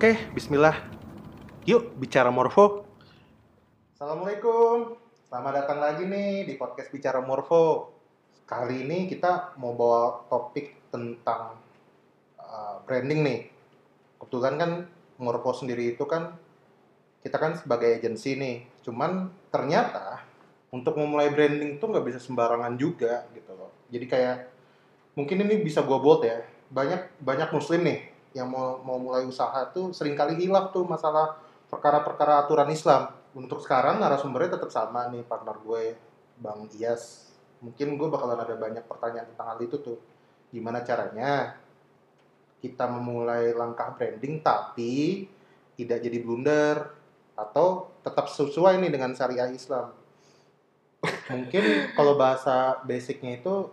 Oke, bismillah. Yuk bicara Morfo. Assalamualaikum. Selamat datang lagi nih di podcast Bicara Morfo. Kali ini kita mau bawa topik tentang uh, branding nih. Kebetulan kan Morfo sendiri itu kan kita kan sebagai agensi nih. Cuman ternyata untuk memulai branding tuh nggak bisa sembarangan juga gitu loh. Jadi kayak mungkin ini bisa gua bold ya. Banyak banyak muslim nih yang mau mau mulai usaha tuh sering kali hilaf tuh masalah perkara-perkara aturan Islam. Untuk sekarang narasumbernya tetap sama nih partner gue Bang Iyas. Mungkin gue bakalan ada banyak pertanyaan tentang hal itu tuh. Gimana caranya kita memulai langkah branding tapi tidak jadi blunder atau tetap sesuai nih dengan syariah Islam. Mungkin kalau bahasa basicnya itu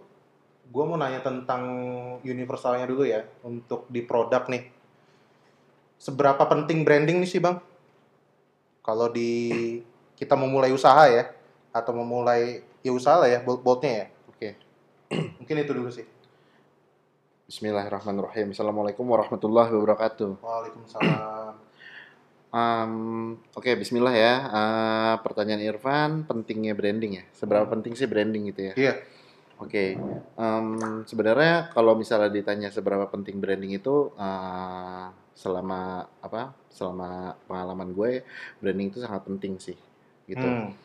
gue mau nanya tentang universalnya dulu ya untuk di produk nih. Seberapa penting branding nih sih bang? Kalau di kita memulai usaha ya atau memulai ya usaha lah ya bold-boldnya ya. Oke. Mungkin itu dulu sih. Bismillahirrahmanirrahim. Assalamualaikum warahmatullahi wabarakatuh. Waalaikumsalam. Um, Oke, Bismillah ya. Uh, pertanyaan Irfan, pentingnya branding ya. Seberapa penting sih branding gitu ya? Iya. Oke, um, sebenarnya kalau misalnya ditanya seberapa penting branding itu, uh, selama apa? Selama pengalaman gue, branding itu sangat penting sih, gitu. Hmm.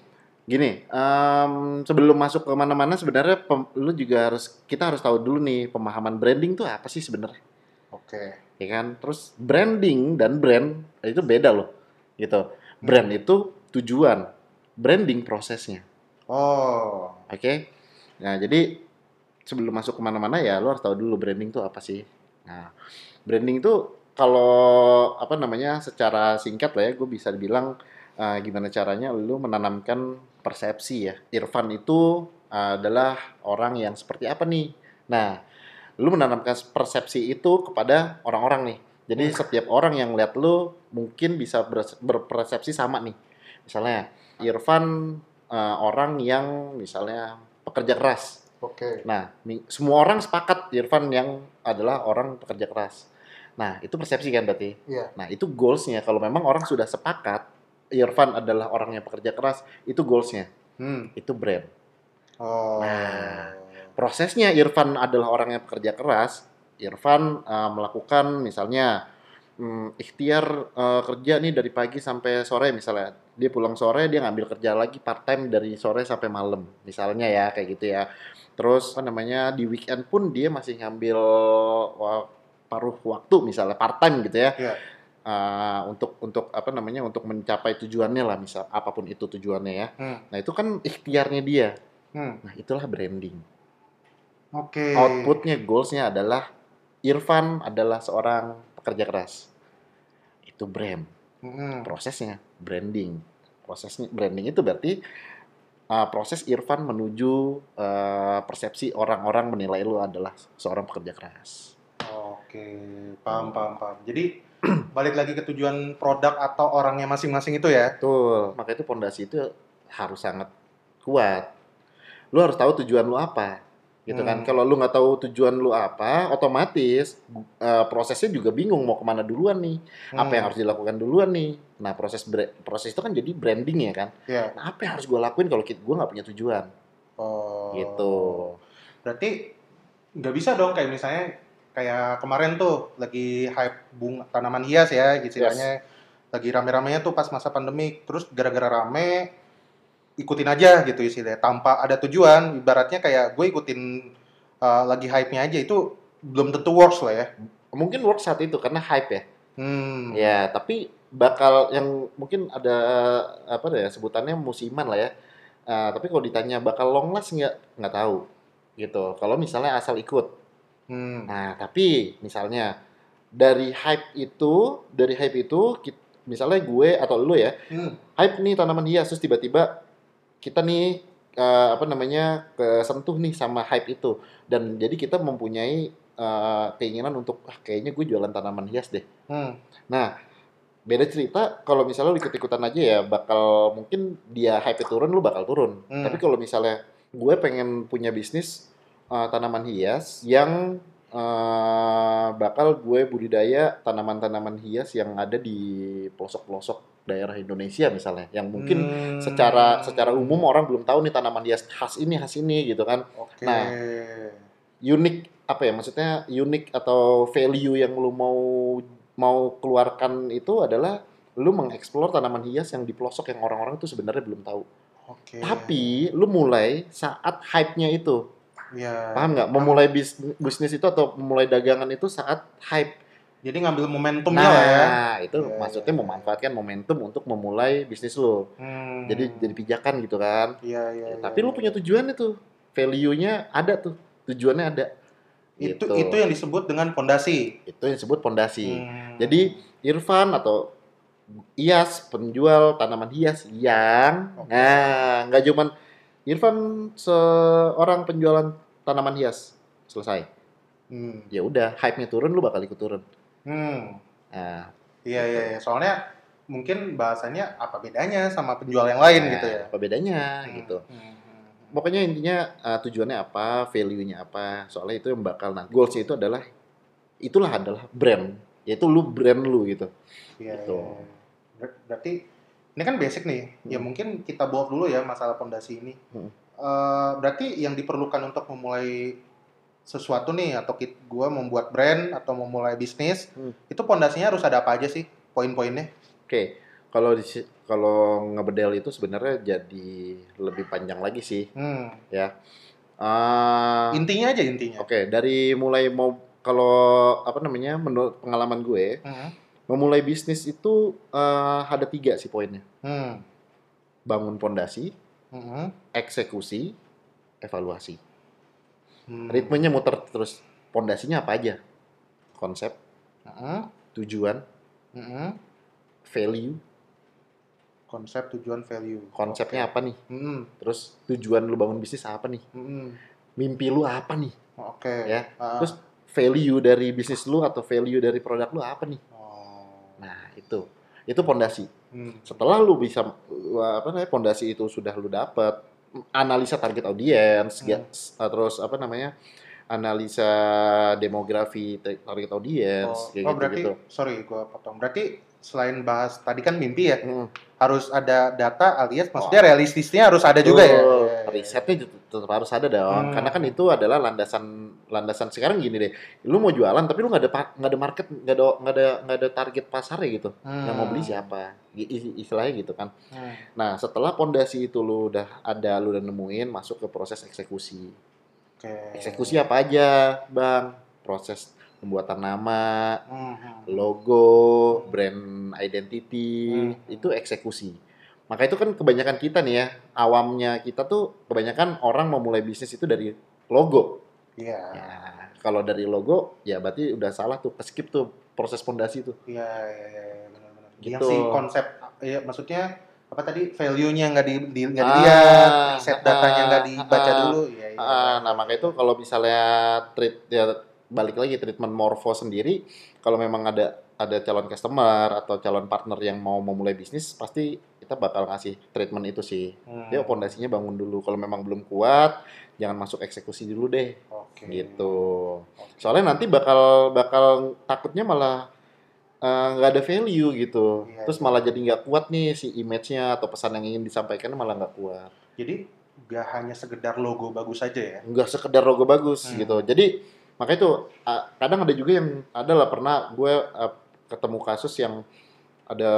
Gini, um, sebelum masuk ke mana-mana sebenarnya pem- lu juga harus kita harus tahu dulu nih pemahaman branding tuh apa sih sebenarnya, Oke. ya kan? Terus branding dan brand itu beda loh, gitu. Brand itu tujuan, branding prosesnya. Oh. Oke. Nah, jadi sebelum masuk ke mana-mana ya lo harus tahu dulu branding itu apa sih. Nah, branding itu kalau apa namanya secara singkat lah ya, gue bisa bilang eh, gimana caranya lu menanamkan persepsi ya. Irfan itu adalah orang yang seperti apa nih. Nah, lu menanamkan persepsi itu kepada orang-orang nih. Jadi setiap orang yang lihat lu mungkin bisa ber- berpersepsi sama nih. Misalnya Irfan eh, orang yang misalnya pekerja keras. Oke. Nah, mi- semua orang sepakat Irfan yang adalah orang pekerja keras. Nah, itu persepsi kan berarti. Iya. Nah, itu goalsnya. Kalau memang orang sudah sepakat Irfan adalah orang yang pekerja keras, itu goalsnya. Hmm. Itu brand. Oh. Nah. Prosesnya Irfan adalah orang yang pekerja keras. Irfan eh, melakukan misalnya hmm, ikhtiar eh, kerja nih dari pagi sampai sore misalnya. Dia pulang sore dia ngambil kerja lagi part time dari sore sampai malam. Misalnya ya kayak gitu ya. Terus apa namanya di weekend pun dia masih ngambil paruh waktu misalnya part time gitu ya. Iya. Eh, untuk untuk apa namanya untuk mencapai tujuannya lah misal apa pun itu tujuannya ya. Hmm. Nah, itu kan ikhtiarnya dia. Hmm. Nah, itulah branding Oke. outputnya goalsnya adalah Irfan adalah seorang pekerja keras itu brand Hmm. prosesnya branding prosesnya branding itu berarti uh, proses Irfan menuju uh, persepsi orang-orang menilai lu adalah seorang pekerja keras Oke, paham, paham, paham. Jadi balik lagi ke tujuan produk atau orangnya masing-masing itu ya. betul maka itu pondasi itu harus sangat kuat lu harus tahu tujuan lu apa gitu kan Hmm. kalau lu nggak tahu tujuan lu apa otomatis uh, prosesnya juga bingung mau ke mana duluan nih apa yang Hmm. harus dilakukan duluan nih nah proses proses itu kan jadi branding ya kan Ya. nah apa yang harus gue lakuin kalau gue nggak punya tujuan Oh. gitu Berarti nggak bisa dong kayak misalnya kayak kemarin tuh lagi hype bunga tanaman hias ya, gitu istilahnya. Lagi rame-ramenya tuh pas masa pandemi. Terus gara-gara rame ikutin aja gitu istilahnya tanpa ada tujuan. Ibaratnya kayak gue ikutin uh, lagi hype-nya aja itu belum tentu works lah ya. mungkin work saat itu karena hype ya Hmm. ya tapi bakal yang mungkin ada apa ya sebutannya musiman lah ya Eh, tapi kalau ditanya bakal long last nggak nggak tahu gitu kalau misalnya asal ikut Hmm. Nah, tapi misalnya dari hype itu, dari hype itu, kit- misalnya gue atau lu ya, Hmm. hype nih tanaman hias, terus tiba-tiba kita nih eh, apa namanya kesentuh nih sama hype itu, dan jadi kita mempunyai eh, keinginan untuk ah, kayaknya gue jualan tanaman hias deh. Hmm. Nah, beda cerita kalau misalnya lu ikut-ikutan aja ya bakal mungkin dia hype turun lu bakal turun. Hmm. Tapi kalau misalnya gue pengen punya bisnis uh, tanaman hias yang eh, bakal gue budidaya tanaman-tanaman hias yang ada di pelosok-pelosok daerah Indonesia misalnya, yang mungkin Hmm. secara secara umum orang belum tahu nih tanaman hias khas ini khas ini gitu kan. Oke. Nah. Unik apa ya maksudnya unik atau value yang lu mau mau keluarkan itu adalah lu mengeksplor tanaman hias yang di pelosok yang orang-orang tuh sebenarnya belum tahu. Oke. Tapi lu mulai saat hype-nya itu. Ya. Paham nggak? Memulai bis- bisnis itu atau memulai dagangan itu saat hype. Jadi ngambil momentumnya Nah, lah ya. itu Iya, maksudnya iya. memanfaatkan momentum untuk memulai bisnis lu. Hmm. Jadi jadi pijakan gitu kan. Iya, iya, Ya, iya, tapi lu iya. punya tujuan itu. Value-nya ada tuh. Tujuannya ada. itu Gitu. itu yang disebut dengan fondasi. Itu yang disebut pondasi. Hmm. Jadi Irfan atau Iyas penjual tanaman hias yang Oke. nah nggak cuman Irfan seorang penjualan tanaman hias selesai. Hmm. Ya udah, hype-nya turun lu bakal ikut turun. Hmm. Nah, Iya, iya, iya. Soalnya mungkin bahasanya apa bedanya sama penjual yang lain nah, gitu ya. Apa bedanya Hmm, gitu. hmm, hmm. Pokoknya intinya uh, tujuannya apa, value-nya apa. Soalnya itu yang bakal nah goals itu adalah itulah adalah brand. Yaitu lu brand lu gitu. Iya, Gitu. iya. Ber- Berarti ini kan basic nih. Ya Hmm. mungkin kita bawa dulu ya masalah fondasi ini. Hmm. Eh, berarti yang diperlukan untuk memulai sesuatu nih atau kit gua membuat brand atau memulai bisnis, Hmm. itu fondasinya harus ada apa aja sih? Poin-poinnya? Oke, kalau di si- kalau ngebedel itu sebenarnya jadi lebih panjang lagi sih. Hmm. Ah, Intinya aja intinya. Oke, dari mulai mau kalau apa namanya menurut pengalaman gue Hmm. Memulai bisnis itu eh, ada tiga sih poinnya. Hmm. Bangun pondasi, Hmm. eksekusi, evaluasi. Hmm. Ritmenya muter terus. Pondasinya apa aja? Konsep, Hmm. tujuan, Hmm. value. Konsep tujuan value. Konsepnya apa nih? Hmm. Terus tujuan lu bangun bisnis apa nih? Hmm. Mimpi lu apa nih? Oke. Ya. Ah. Terus value dari bisnis lu atau value dari produk lu apa nih? Nah, itu. Itu pondasi. Hmm. Setelah lu bisa apa namanya pondasi itu sudah lu dapat, analisa target audiens, Hmm. ya, terus apa namanya? Analisa demografi ta- target audiens Oh, kayak oh, gitu berarti gitu. sorry gua potong. Berarti selain bahas tadi kan mimpi ya, Hmm. harus ada data alias maksudnya realistisnya harus ada juga ya. Iya, iya, iya. Risetnya tetap harus ada dong, Hmm. karena kan itu adalah landasan landasan sekarang gini deh. Lu mau jualan tapi lu nggak ada nggak ada market, nggak ada nggak ada nggak ada target pasarnya gitu. Hmm. Yang mau beli siapa? Istilahnya gitu kan. Hmm. Nah, setelah pondasi itu lu udah ada, lu udah nemuin, masuk ke proses eksekusi. Oke. Eksekusi apa aja, Bang? Proses pembuatan nama, Hmm, hmm. logo, brand identity, Hmm. itu eksekusi. Maka itu kan kebanyakan kita nih ya, awamnya kita tuh kebanyakan orang memulai bisnis itu dari logo. Iya. Ya, kalau dari logo, ya berarti udah salah tuh, skip tuh proses pondasi tuh. Iya, iya, iya, iya, benar-benar. Gitu. Yang si konsep ya maksudnya apa tadi value-nya nggak di, di nggak Ah, dilihat, riset datanya nggak ah, dibaca ah, dulu. Iya, iya. Ah, nah maka itu kalau misalnya treat ya balik lagi treatment morpho sendiri kalau memang ada ada calon customer atau calon partner yang mau memulai bisnis pasti kita bakal ngasih treatment itu sih. Hmm. Ya pondasinya bangun dulu. Kalau memang belum kuat jangan masuk eksekusi dulu deh Oke. gitu. Oke. Soalnya nanti bakal bakal takutnya malah eh, nggak ada value gitu. Iya, Terus iya. malah jadi nggak kuat nih si image-nya atau pesan yang ingin disampaikan malah nggak kuat. Jadi nggak hanya sekedar logo bagus saja ya. nggak sekedar logo bagus Hmm. gitu. Jadi makanya itu uh, kadang ada juga yang ada lah pernah gue uh, ketemu kasus yang ada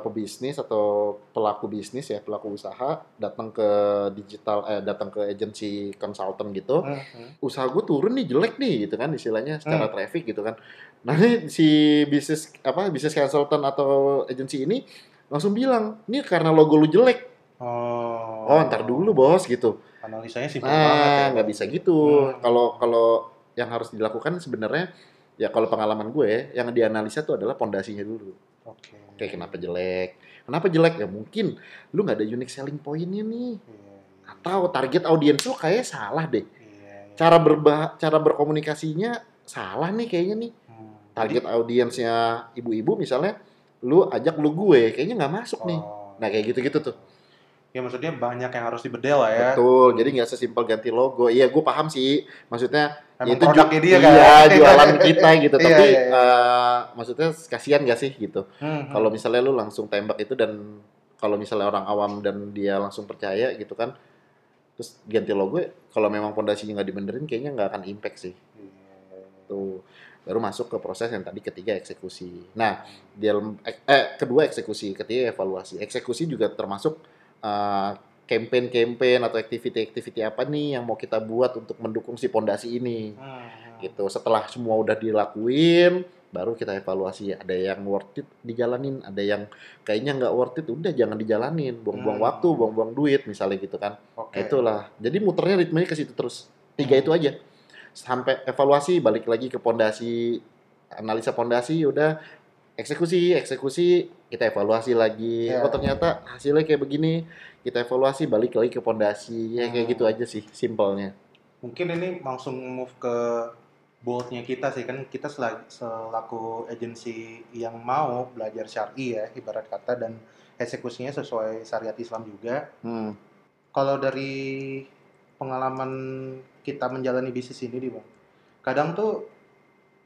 pebisnis atau pelaku bisnis ya pelaku usaha datang ke digital eh datang ke agency consultant gitu Hmm, hmm. usaha gue turun nih jelek nih gitu kan istilahnya secara Hmm. traffic gitu kan nah ini si bisnis apa bisnis consultant atau agency ini langsung bilang ini karena logo lu jelek Oh. oh ntar dulu bos gitu Analisanya simpel banget ya. Nah, nggak bisa gitu. Hmm. Kalau kalau yang harus dilakukan sebenarnya ya kalau pengalaman gue yang dianalisa tuh adalah pondasinya dulu. Oke. Kayak kenapa jelek? Kenapa jelek? Ya mungkin lu nggak ada unique selling point-nya nih. Iya, Atau target audiens lu kayak salah deh. iya, iya. Cara berba cara berkomunikasinya salah nih kayaknya nih. Hmm. Target audiensnya ibu-ibu misalnya lu ajak lu gue kayaknya nggak masuk nih. Oh. Nah, kayak gitu-gitu tuh. Ya maksudnya banyak yang harus dibedel lah ya. Betul, jadi nggak sesimpel ganti logo. Iya, gue paham sih. Maksudnya Emang itu produknya ju- dia kan. Iya, jualan kita gitu. Iya, Tapi iya, iya. eh, maksudnya kasihan gak sih gitu? Hmm, hmm. Kalau misalnya lu langsung tembak itu dan kalau misalnya orang awam dan dia langsung percaya gitu kan, terus ganti logo, kalau memang pondasinya nggak dibenerin, kayaknya nggak akan impact sih. Tuh baru masuk ke proses yang tadi ketiga eksekusi. Nah, di dalam eh, eh, kedua eksekusi, ketiga evaluasi. Eksekusi juga termasuk eh, campaign-campaign atau activity-activity apa nih yang mau kita buat untuk mendukung si pondasi ini. Hmm. Gitu. Setelah semua udah dilakuin, baru kita evaluasi. Ada yang worth it dijalanin, ada yang kayaknya nggak worth it, udah jangan dijalanin. Buang-buang Hmm. waktu, buang-buang duit misalnya gitu kan. Oke. Nah, itulah. Jadi muternya ritmenya ke situ terus. Tiga Hmm. itu aja. Sampai evaluasi balik lagi ke pondasi, analisa pondasi udah eksekusi, eksekusi, kita evaluasi lagi. Ya. Oh, ternyata hasilnya kayak begini. Kita evaluasi balik lagi ke pondasi. Ya kayak Hmm. gitu aja sih simpelnya. Mungkin ini langsung move ke boldnya kita sih kan kita sela- selaku agensi yang mau belajar syari ya ibarat kata dan eksekusinya sesuai syariat Islam juga. Hmm. Kalau dari pengalaman kita menjalani bisnis ini nih bang, kadang tuh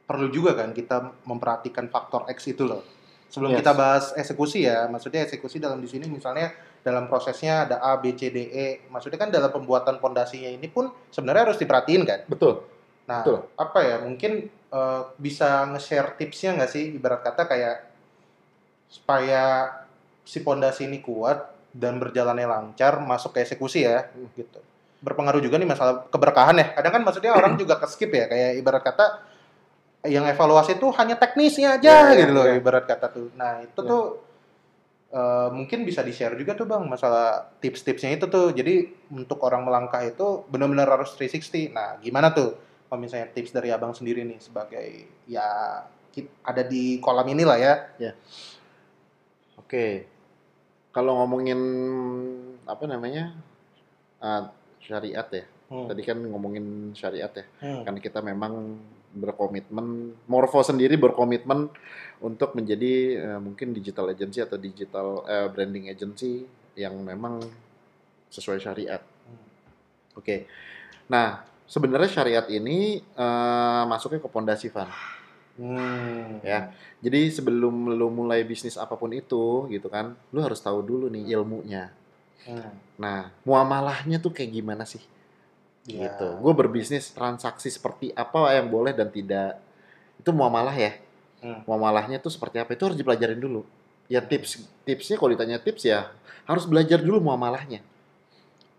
perlu juga kan kita memperhatikan faktor X itu loh. Sebelum Yes. kita bahas eksekusi ya, maksudnya eksekusi dalam di sini misalnya dalam prosesnya ada A, B, C, D, E. Maksudnya kan dalam pembuatan pondasinya ini pun sebenarnya harus diperhatiin kan. Betul. Nah, Betul. apa ya? Mungkin eh, bisa nge-share tipsnya nggak sih? Ibarat kata kayak supaya si pondasi ini kuat dan berjalannya lancar masuk ke eksekusi ya, gitu. Berpengaruh juga nih masalah keberkahan ya. Kadang kan maksudnya orang juga ke skip ya, kayak ibarat kata yang evaluasi tuh hanya teknisnya aja Ya, ya, gitu loh, ya. ibarat kata tuh. Nah itu Ya. tuh eh, mungkin bisa di-share juga tuh bang masalah tips-tipsnya itu tuh. Jadi untuk orang melangkah itu benar-benar harus 360. Nah gimana tuh? kalau misalnya tips dari abang sendiri nih sebagai ya ada di kolam inilah ya. Oke. Kalau ngomongin apa namanya? ah, syariat ya. Hmm. Tadi kan ngomongin syariat ya. Hmm. Karena kita memang berkomitmen, Morpho sendiri berkomitmen untuk menjadi eh, mungkin digital agency atau digital eh, branding agency yang memang sesuai syariat. Hmm. Oke. Nah, sebenarnya syariat ini eh, masuknya ke pondasi Van. Hmm. Ya. Jadi sebelum lu mulai bisnis apa pun itu gitu kan, lu harus tahu dulu nih ilmunya. Hmm. Nah, muamalahnya tuh kayak gimana sih? Ya. gitu. Gue berbisnis transaksi seperti apa yang boleh dan tidak. Itu muamalah ya. Hmm. Muamalahnya tuh seperti apa itu harus dipelajarin dulu. Ya tips tipsnya kalau ditanya tips ya harus belajar dulu muamalahnya.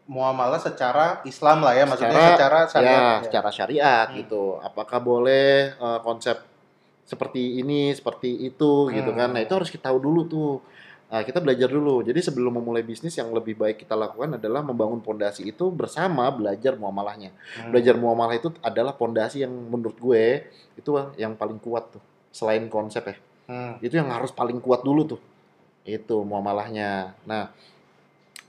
Muamalah secara Islam lah ya, maksudnya Secara- secara syariat. ya, ya. secara syariat Hmm. gitu. Apakah boleh eh, konsep seperti ini, seperti itu gitu Hmm. kan. Nah, itu harus kita tahu dulu tuh. Nah, kita belajar dulu. Jadi sebelum memulai bisnis yang lebih baik kita lakukan adalah membangun pondasi itu bersama belajar muamalahnya. Hmm. Belajar muamalah itu adalah pondasi yang menurut gue itu yang paling kuat tuh. Selain konsep ya. Hmm. Itu yang harus paling kuat dulu tuh. Itu muamalahnya. Nah,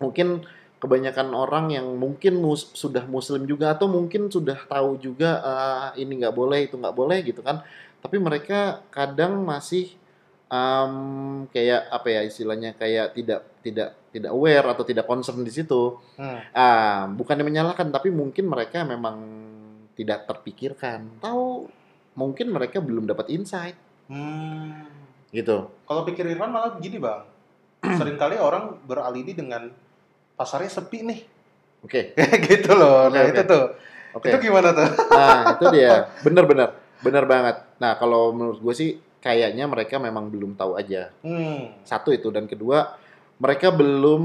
mungkin kebanyakan orang yang mungkin mus- sudah muslim juga atau mungkin sudah tahu juga ah, ini nggak boleh itu nggak boleh gitu kan tapi mereka kadang masih em, kayak apa ya istilahnya kayak tidak tidak tidak aware atau tidak concern di situ Hmm. ah bukannya menyalahkan tapi mungkin mereka memang tidak terpikirkan tahu mungkin mereka belum dapat insight Hmm. gitu Kalau pikir Irfan malah begini bang, sering kali orang beralibi dengan pasarnya sepi nih, oke gitu loh. Nah Oke, itu tuh, oke itu gimana tuh? Nah, itu dia. Bener-bener. Bener banget. Nah, kalau menurut gue sih, kayaknya mereka memang belum tahu aja. Hmm. Satu itu. Dan kedua, mereka belum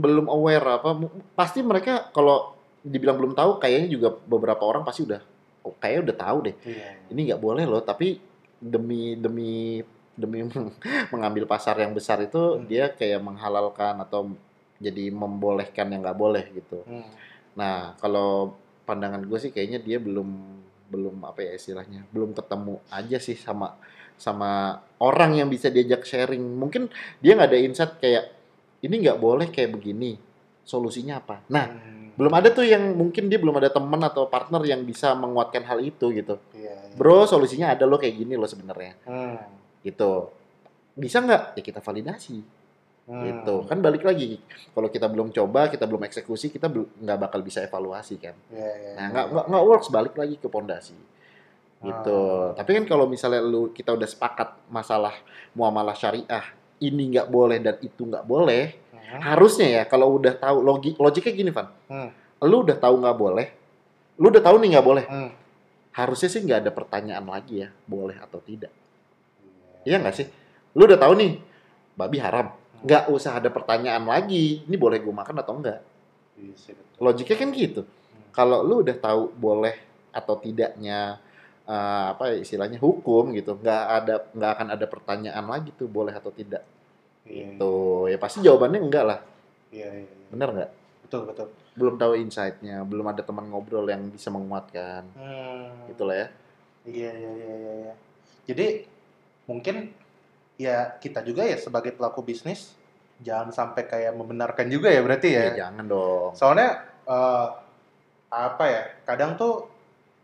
belum aware apa. Pasti mereka kalau dibilang belum tahu, kayaknya juga beberapa orang pasti udah, oh, kayaknya udah tahu deh. Iya. Ini nggak boleh loh. Tapi demi demi demi mengambil pasar yang besar itu, Hmm. dia kayak menghalalkan atau jadi membolehkan yang nggak boleh gitu. Hmm. Nah, kalau pandangan gue sih kayaknya dia belum belum apa ya istilahnya, belum ketemu aja sih sama sama orang yang bisa diajak sharing. Mungkin dia nggak ada insight kayak ini nggak boleh kayak begini. Solusinya apa? Nah, Hmm. belum ada tuh yang mungkin dia belum ada teman atau partner yang bisa menguatkan hal itu gitu. Iya, iya. Bro, solusinya ada loh kayak gini loh sebenarnya. Hmm. Gitu. Bisa nggak? Ya kita validasi. Hmm. gitu kan balik lagi kalau kita belum coba kita belum eksekusi kita nggak bakal bisa evaluasi kan Iya, iya, nah nggak nggak nggak works balik lagi ke pondasi gitu. Ah. tapi kan kalau misalnya lu kita udah sepakat masalah muamalah syariah ini nggak boleh dan itu nggak boleh Hmm. harusnya ya kalau udah tahu logik logiknya gini Van. Hmm. lu udah tahu nggak boleh lu udah tahu nih nggak boleh Hmm. harusnya sih nggak ada pertanyaan lagi ya boleh atau tidak. Iya nggak sih? Lu udah tahu nih babi haram. Nggak usah ada pertanyaan lagi ini boleh gue makan atau enggak Iya logiknya kan gitu. Kalau lu udah tahu boleh atau tidaknya eh, apa ya istilahnya hukum gitu nggak ada nggak akan ada pertanyaan lagi tuh boleh atau tidak Iya, tuh ya pasti jawabannya enggak lah iya, iya, iya. bener nggak betul betul. belum tahu insight-nya belum ada teman ngobrol yang bisa menguatkan Hmm. itulah ya Iya, iya, iya, iya, iya. Jadi mungkin ya kita juga ya sebagai pelaku bisnis jangan sampai kayak membenarkan juga ya berarti ya. ya jangan dong Soalnya eh, apa ya? Kadang tuh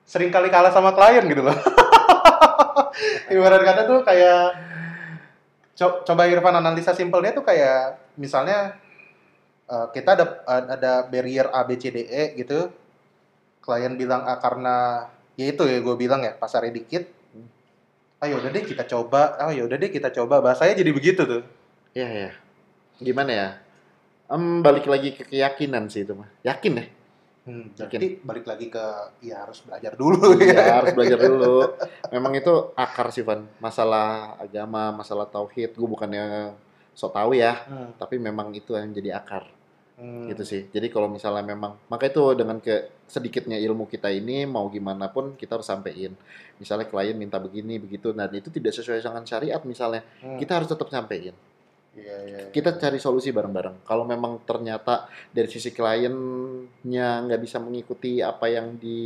sering kali kalah sama klien gitu loh. Ibarat kata tuh kayak co- coba Irfan analisa simpelnya tuh kayak misalnya eh, kita ada ada barrier A B C D E gitu. Klien bilang A karena ya itu ya gue bilang ya pasarnya dikit. Ayo udah deh kita coba. Oh ya udah deh kita coba. Bahasanya jadi begitu tuh. ya ya gimana ya Em, balik lagi ke keyakinan sih itu mah yakin ya Hmm, jadi balik lagi ke ya harus belajar dulu Iya, ya. harus belajar dulu. Memang itu akar sih, Van. Masalah agama, masalah tauhid. Gue bukannya so tahu ya, Hmm, tapi memang itu yang jadi akar. hmm. Gitu sih. Jadi kalau misalnya memang, maka itu dengan ke sedikitnya ilmu kita ini, mau gimana pun kita harus sampein. Misalnya klien minta begini, begitu, dan itu tidak sesuai dengan syariat misalnya, Hmm. kita harus tetap sampein. Iya, iya, iya. Kita cari solusi bareng-bareng. Kalau memang ternyata dari sisi kliennya nggak bisa mengikuti apa yang di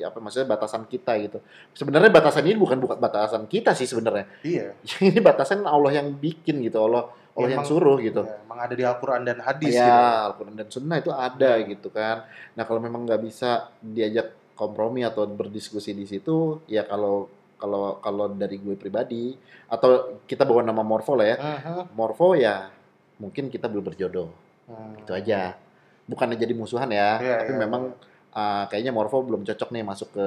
apa maksudnya batasan kita gitu. Sebenarnya batasan ini bukan bukan batasan kita sih sebenarnya. Iya. ini batasan Allah yang bikin gitu. Allah Allah yang Emang- suruh gitu. Iya, emang ada di Al-Quran dan hadis ya, gitu. Al-Quran dan Sunnah itu ada Hmm. gitu kan. Nah kalau memang nggak bisa diajak kompromi atau berdiskusi di situ, ya kalau kalau kalau dari gue pribadi atau kita bawa nama Morfo lah ya, Mhm. Morfo ya mungkin kita belum berjodoh Hmm. itu aja bukannya jadi musuhan ya Iya, tapi iya, memang uh, kayaknya Morfo belum cocok nih masuk ke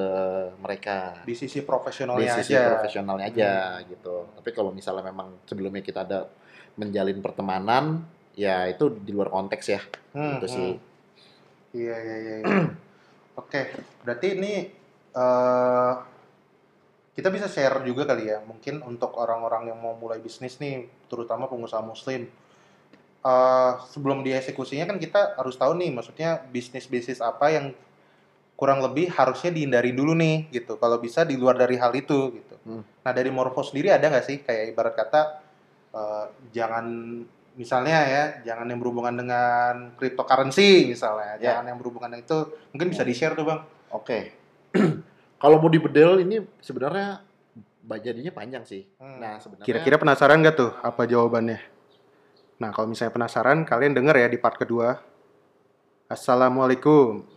mereka Di sisi di profesionalnya sisi aja. profesionalnya aja gitu tapi kalau misalnya memang sebelumnya kita ada menjalin pertemanan ya itu di luar konteks ya Hmm, gitu sih hmm. Iya, iya, iya. iya. Oke, berarti ini eh kita bisa share juga kali ya, mungkin untuk orang-orang yang mau mulai bisnis nih, terutama pengusaha muslim. Eh sebelum dieksekusinya kan kita harus tahu nih, maksudnya bisnis-bisnis apa yang kurang lebih harusnya dihindari dulu nih, gitu. Kalau bisa di luar dari hal itu, gitu. Hmm. Nah dari Morpho sendiri ada nggak sih kayak ibarat kata eh, jangan misalnya ya jangan yang berhubungan dengan cryptocurrency misalnya Ya. jangan yang berhubungan dengan itu mungkin bisa di share tuh bang oke kalau mau dibedel ini sebenarnya jadinya panjang sih. Hmm. nah sebenarnya kira-kira penasaran nggak tuh apa jawabannya? Nah kalau misalnya penasaran kalian denger ya di part kedua. Assalamualaikum